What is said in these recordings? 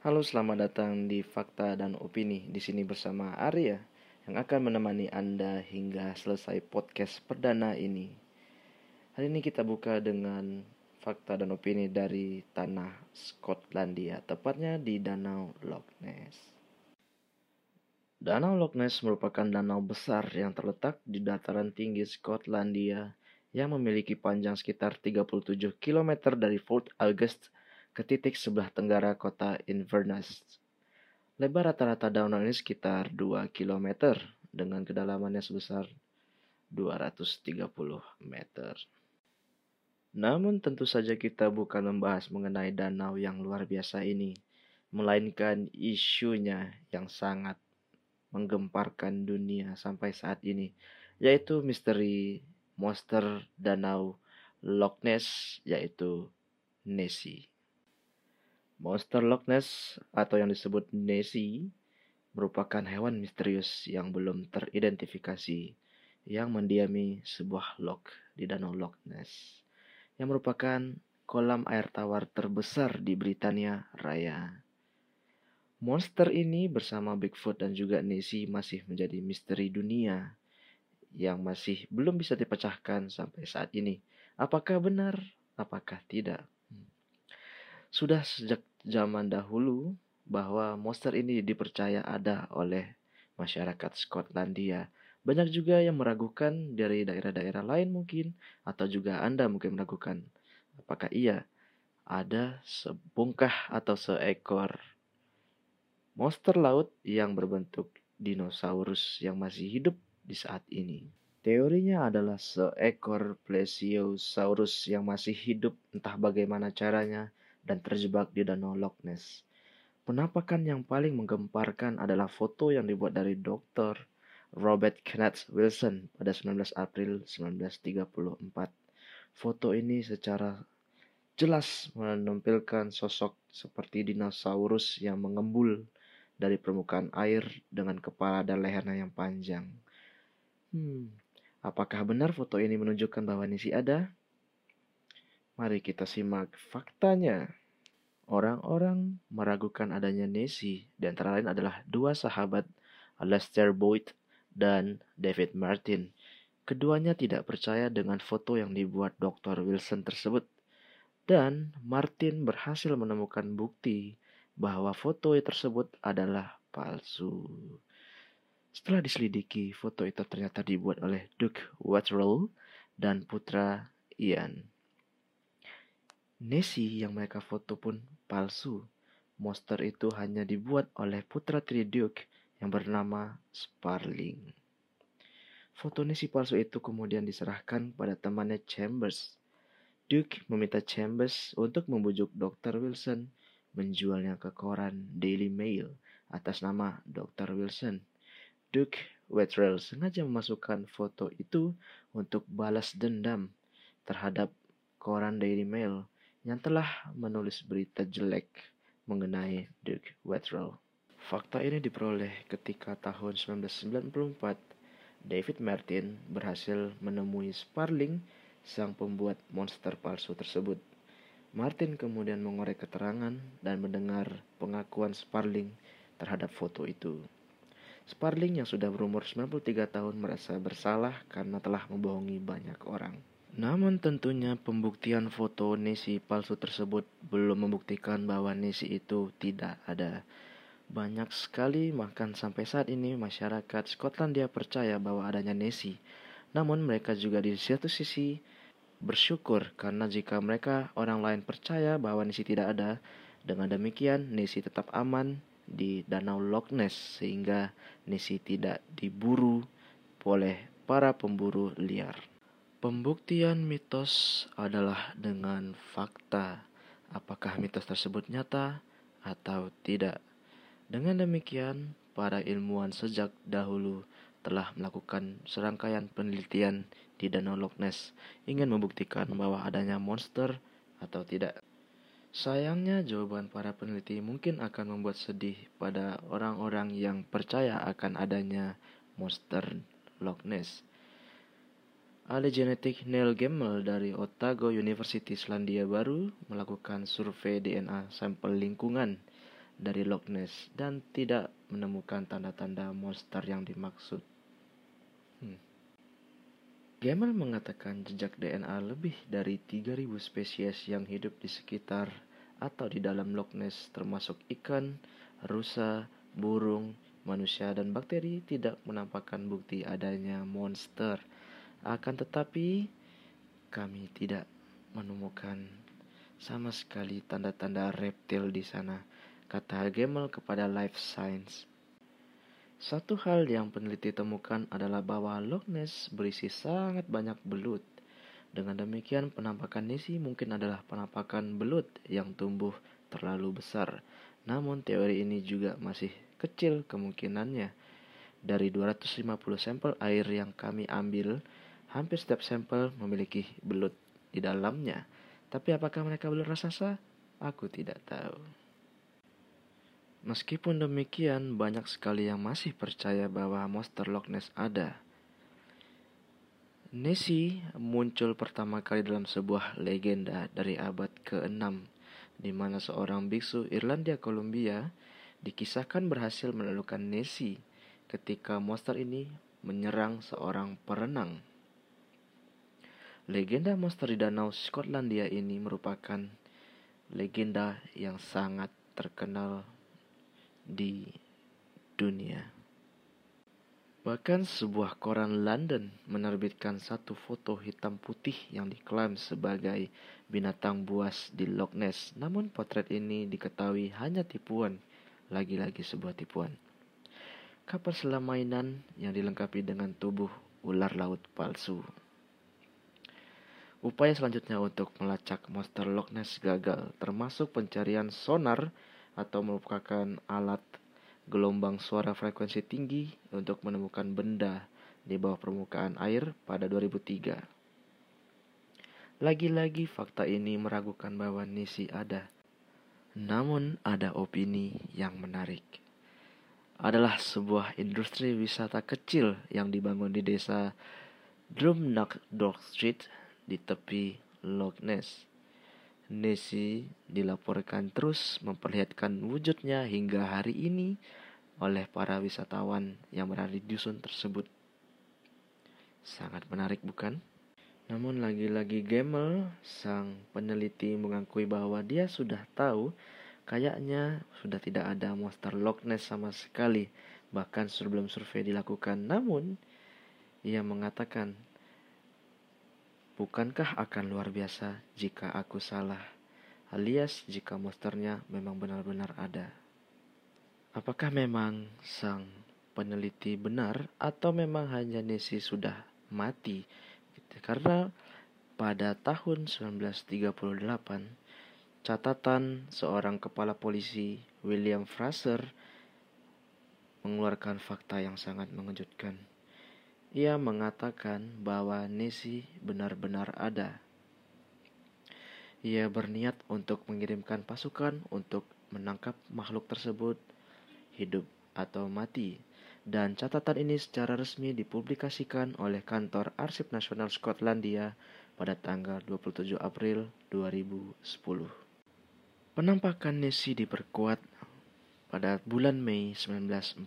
Halo, selamat datang di Fakta dan Opini. Di sini bersama Arya yang akan menemani Anda hingga selesai podcast perdana ini. Hari ini kita buka dengan fakta dan opini dari tanah Skotlandia, tepatnya di Danau Loch Ness. Danau Loch Ness merupakan danau besar yang terletak di dataran tinggi Skotlandia yang memiliki panjang sekitar 37 km dari Fort August ke titik sebelah tenggara kota Inverness. Lebar rata-rata danau ini sekitar 2 km dengan kedalamannya sebesar 230 meter. Namun tentu saja kita bukan membahas mengenai danau yang luar biasa ini, melainkan isunya yang sangat menggemparkan dunia sampai saat ini, yaitu misteri monster danau Loch Ness yaitu Nessie. Monster Loch Ness atau yang disebut Nessie merupakan hewan misterius yang belum teridentifikasi yang mendiami sebuah loch di Danau Loch Ness yang merupakan kolam air tawar terbesar di Britania Raya. Monster ini bersama Bigfoot dan juga Nessie masih menjadi misteri dunia yang masih belum bisa dipecahkan sampai saat ini. Apakah benar? Apakah tidak? Sudah sejak zaman dahulu bahwa monster ini dipercaya ada oleh masyarakat Skotlandia. Banyak juga yang meragukan dari daerah-daerah lain mungkin atau juga Anda mungkin meragukan apakah iya ada sebungkah atau seekor monster laut yang berbentuk dinosaurus yang masih hidup di saat ini. Teorinya adalah seekor plesiosaurus yang masih hidup entah bagaimana caranya dan terjebak di danau Loch Ness. Penampakan yang paling menggemparkan adalah foto yang dibuat dari Dr. Robert Kenneth Wilson pada 19 April 1934. Foto ini secara jelas menampilkan sosok seperti dinosaurus yang mengembul dari permukaan air dengan kepala dan lehernya yang panjang. Hmm, apakah benar foto ini menunjukkan bahwa Nisi ada? Mari kita simak faktanya. Orang-orang meragukan adanya Nessie, di antara lain adalah dua sahabat, Lester Boyd dan David Martin. Keduanya tidak percaya dengan foto yang dibuat Dr. Wilson tersebut. Dan Martin berhasil menemukan bukti bahwa foto tersebut adalah palsu. Setelah diselidiki, foto itu ternyata dibuat oleh Duke Waterall dan putra Ian. Nessie yang mereka foto pun palsu. Monster itu hanya dibuat oleh putra Triduke yang bernama Sparling. Foto Nessie palsu itu kemudian diserahkan pada temannya Chambers. Duke meminta Chambers untuk membujuk Dr. Wilson menjualnya ke koran Daily Mail atas nama Dr. Wilson. Duke Wettrell sengaja memasukkan foto itu untuk balas dendam terhadap koran Daily Mail yang telah menulis berita jelek mengenai Duke Wettrell. Fakta ini diperoleh ketika tahun 1994 David Martin berhasil menemui Sparling, sang pembuat monster palsu tersebut. Martin kemudian mengorek keterangan dan mendengar pengakuan Sparling terhadap foto itu. Sparling yang sudah berumur 93 tahun merasa bersalah karena telah membohongi banyak orang. Namun tentunya pembuktian foto Nessie palsu tersebut belum membuktikan bahwa Nessie itu tidak ada. Banyak sekali bahkan sampai saat ini masyarakat Skotlandia percaya bahwa adanya Nessie. Namun mereka juga di satu sisi bersyukur karena jika mereka orang lain percaya bahwa Nessie tidak ada, dengan demikian Nessie tetap aman di Danau Loch Ness sehingga Nessie tidak diburu oleh para pemburu liar. Pembuktian mitos adalah dengan fakta, apakah mitos tersebut nyata atau tidak. Dengan demikian, para ilmuwan sejak dahulu telah melakukan serangkaian penelitian di Danau Loch Ness ingin membuktikan bahwa adanya monster atau tidak. Sayangnya jawaban para peneliti mungkin akan membuat sedih pada orang-orang yang percaya akan adanya monster Loch Ness. Ahli genetik Neil Gemmel dari Otago University Selandia Baru melakukan survei DNA sampel lingkungan dari Loch Ness dan tidak menemukan tanda-tanda monster yang dimaksud. Hmm. Gemmel mengatakan jejak DNA lebih dari 3000 spesies yang hidup di sekitar atau di dalam Loch Ness termasuk ikan, rusa, burung, manusia dan bakteri tidak menampakkan bukti adanya monster. Akan tetapi kami tidak menemukan sama sekali tanda-tanda reptil di sana, kata Gemmel kepada Life Science. Satu hal yang peneliti temukan adalah bahwa Loch Ness berisi sangat banyak belut. Dengan demikian, penampakan Nessie mungkin adalah penampakan belut yang tumbuh terlalu besar. Namun, teori ini juga masih kecil kemungkinannya. Dari 250 sampel air yang kami ambil, hampir setiap sampel memiliki belut di dalamnya. Tapi apakah mereka belut raksasa? Aku tidak tahu. Meskipun demikian, banyak sekali yang masih percaya bahwa monster Loch Ness ada. Nessie muncul pertama kali dalam sebuah legenda dari abad ke-6, di mana seorang biksu Irlandia Columbia dikisahkan berhasil menelukan Nessie ketika monster ini menyerang seorang perenang. Legenda monster di danau Skotlandia ini merupakan legenda yang sangat terkenal di dunia. Bahkan sebuah koran London menerbitkan satu foto hitam putih yang diklaim sebagai binatang buas di Loch Ness. Namun potret ini diketahui hanya tipuan, lagi-lagi sebuah tipuan. Kapal selam mainan yang dilengkapi dengan tubuh ular laut palsu. Upaya selanjutnya untuk melacak monster Loch Ness gagal, termasuk pencarian sonar atau merupakan alat gelombang suara frekuensi tinggi untuk menemukan benda di bawah permukaan air pada 2003. Lagi-lagi fakta ini meragukan bahwa Nisi ada. Namun ada opini yang menarik. Adalah sebuah industri wisata kecil yang dibangun di desa Drumnach Street di tepi Loch Ness. Nessie dilaporkan terus memperlihatkan wujudnya hingga hari ini oleh para wisatawan yang berada di dusun tersebut. Sangat menarik bukan? Namun lagi-lagi Gemmel, sang peneliti mengakui bahwa dia sudah tahu kayaknya sudah tidak ada monster Loch Ness sama sekali bahkan sebelum survei dilakukan. Namun ia mengatakan Bukankah akan luar biasa jika aku salah, alias jika monsternya memang benar-benar ada? Apakah memang sang peneliti benar atau memang hanya Nessie sudah mati? Karena pada tahun 1938, catatan seorang kepala polisi William Fraser mengeluarkan fakta yang sangat mengejutkan. Ia mengatakan bahwa Nessie benar-benar ada. Ia berniat untuk mengirimkan pasukan untuk menangkap makhluk tersebut, hidup atau mati. Dan catatan ini secara resmi dipublikasikan oleh kantor Arsip Nasional Skotlandia pada tanggal 27 April 2010. Penampakan Nessie diperkuat pada bulan Mei 1943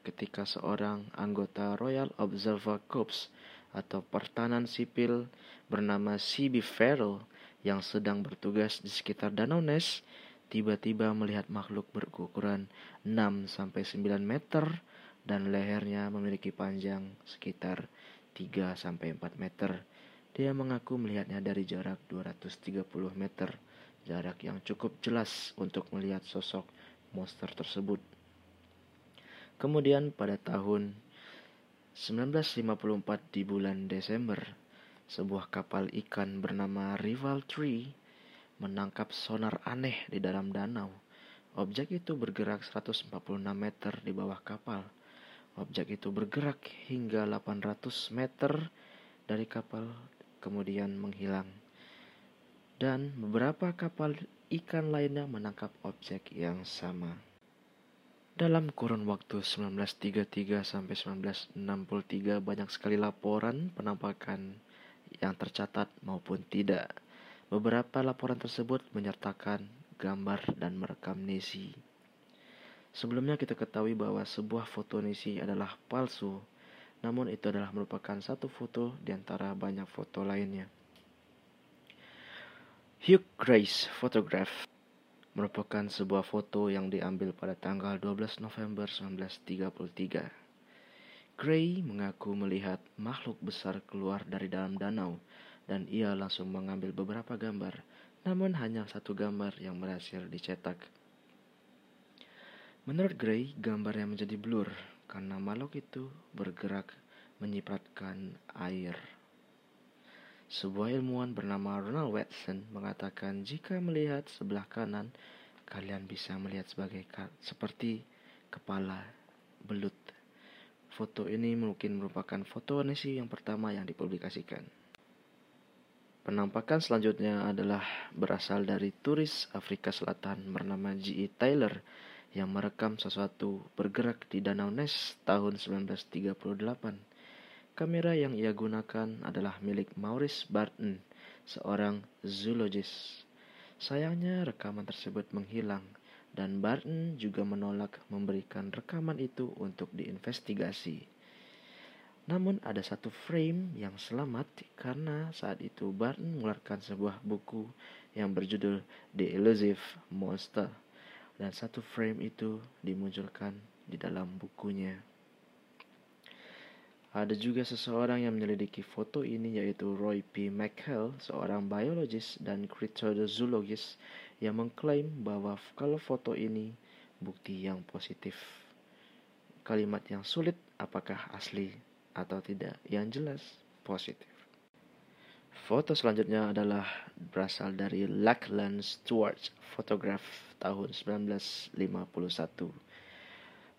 ketika seorang anggota Royal Observer Corps atau pertahanan sipil bernama C.B. Farrell yang sedang bertugas di sekitar Danau Ness tiba-tiba melihat makhluk berukuran 6-9 meter dan lehernya memiliki panjang sekitar 3-4 meter. Dia mengaku melihatnya dari jarak 230 meter, jarak yang cukup jelas untuk melihat sosok monster tersebut. Kemudian pada tahun 1954 di bulan Desember, sebuah kapal ikan bernama Rival Tree menangkap sonar aneh di dalam danau. Objek itu bergerak 146 meter di bawah kapal. Objek itu bergerak hingga 800 meter dari kapal, kemudian menghilang. Dan beberapa kapal ikan lainnya menangkap objek yang sama. Dalam kurun waktu 1933 sampai 1963 banyak sekali laporan penampakan yang tercatat maupun tidak. Beberapa laporan tersebut menyertakan gambar dan merekam Nessie. Sebelumnya kita ketahui bahwa sebuah foto Nessie adalah palsu, namun itu adalah merupakan satu foto di antara banyak foto lainnya. Hugh Grace Photograph merupakan sebuah foto yang diambil pada tanggal 12 November 1933. Gray mengaku melihat makhluk besar keluar dari dalam danau dan ia langsung mengambil beberapa gambar, namun hanya satu gambar yang berhasil dicetak. Menurut Gray, gambar yang menjadi blur karena makhluk itu bergerak menyipratkan air. Sebuah ilmuwan bernama Ronald Watson mengatakan jika melihat sebelah kanan, kalian bisa melihat sebagai seperti kepala belut. Foto ini mungkin merupakan foto Nessie yang pertama yang dipublikasikan. Penampakan selanjutnya adalah berasal dari turis Afrika Selatan bernama G.E. Taylor yang merekam sesuatu bergerak di Danau Ness tahun 1938. Kamera yang ia gunakan adalah milik Maurice Barton, seorang zoologist. Sayangnya rekaman tersebut menghilang dan Barton juga menolak memberikan rekaman itu untuk diinvestigasi. Namun ada satu frame yang selamat karena saat itu Barton mengeluarkan sebuah buku yang berjudul The Elusive Monster dan satu frame itu dimunculkan di dalam bukunya. Ada juga seseorang yang menyelidiki foto ini yaitu Roy P. McHale, seorang biologis dan cryptozoologist yang mengklaim bahwa kalau foto ini bukti yang positif. Kalimat yang sulit apakah asli atau tidak, yang jelas positif. Foto selanjutnya adalah berasal dari Lachlan Stewart Photograph tahun 1951.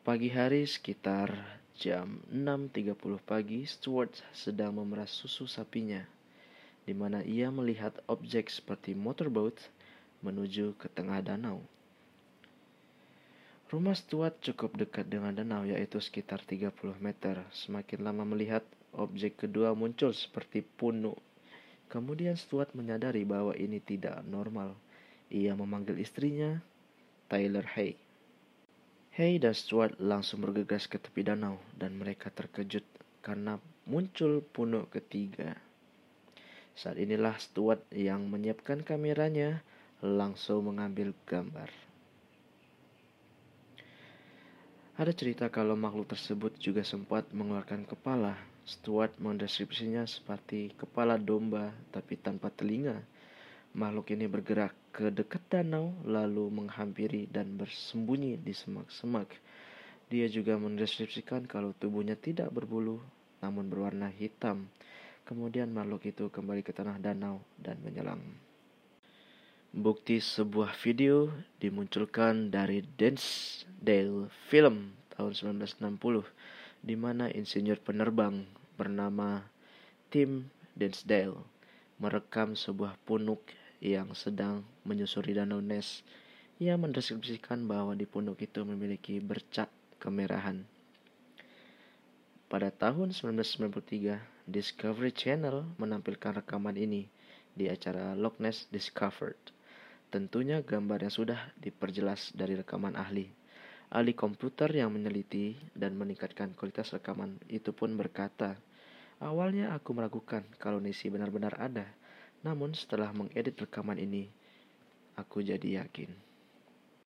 Pagi hari sekitar jam 6.30 pagi, Stewart sedang memeras susu sapinya, di mana ia melihat objek seperti motorboat menuju ke tengah danau. Rumah Stuart cukup dekat dengan danau yaitu sekitar 30 meter. Semakin lama melihat, objek kedua muncul seperti punuk Kemudian Stuart menyadari bahwa ini tidak normal. Ia memanggil istrinya, Tyler Hay. Hay dan Stuart langsung bergegas ke tepi danau dan mereka terkejut karena muncul punuk ketiga. Saat inilah Stuart yang menyiapkan kameranya langsung mengambil gambar. Ada cerita kalau makhluk tersebut juga sempat mengeluarkan kepala Stuart mendeskripsinya seperti kepala domba tapi tanpa telinga. Makhluk ini bergerak ke dekat danau lalu menghampiri dan bersembunyi di semak-semak. Dia juga mendeskripsikan kalau tubuhnya tidak berbulu namun berwarna hitam. Kemudian makhluk itu kembali ke tanah danau dan menyelam. Bukti sebuah video dimunculkan dari Dale Film tahun 1960 di mana insinyur penerbang bernama Tim Densdale merekam sebuah punuk yang sedang menyusuri danau Ness. Ia mendeskripsikan bahwa di punuk itu memiliki bercak kemerahan. Pada tahun 1993, Discovery Channel menampilkan rekaman ini di acara Loch Ness Discovered. Tentunya gambar yang sudah diperjelas dari rekaman ahli. Ahli komputer yang meneliti dan meningkatkan kualitas rekaman itu pun berkata, Awalnya aku meragukan kalau Nisi benar-benar ada, namun setelah mengedit rekaman ini, aku jadi yakin.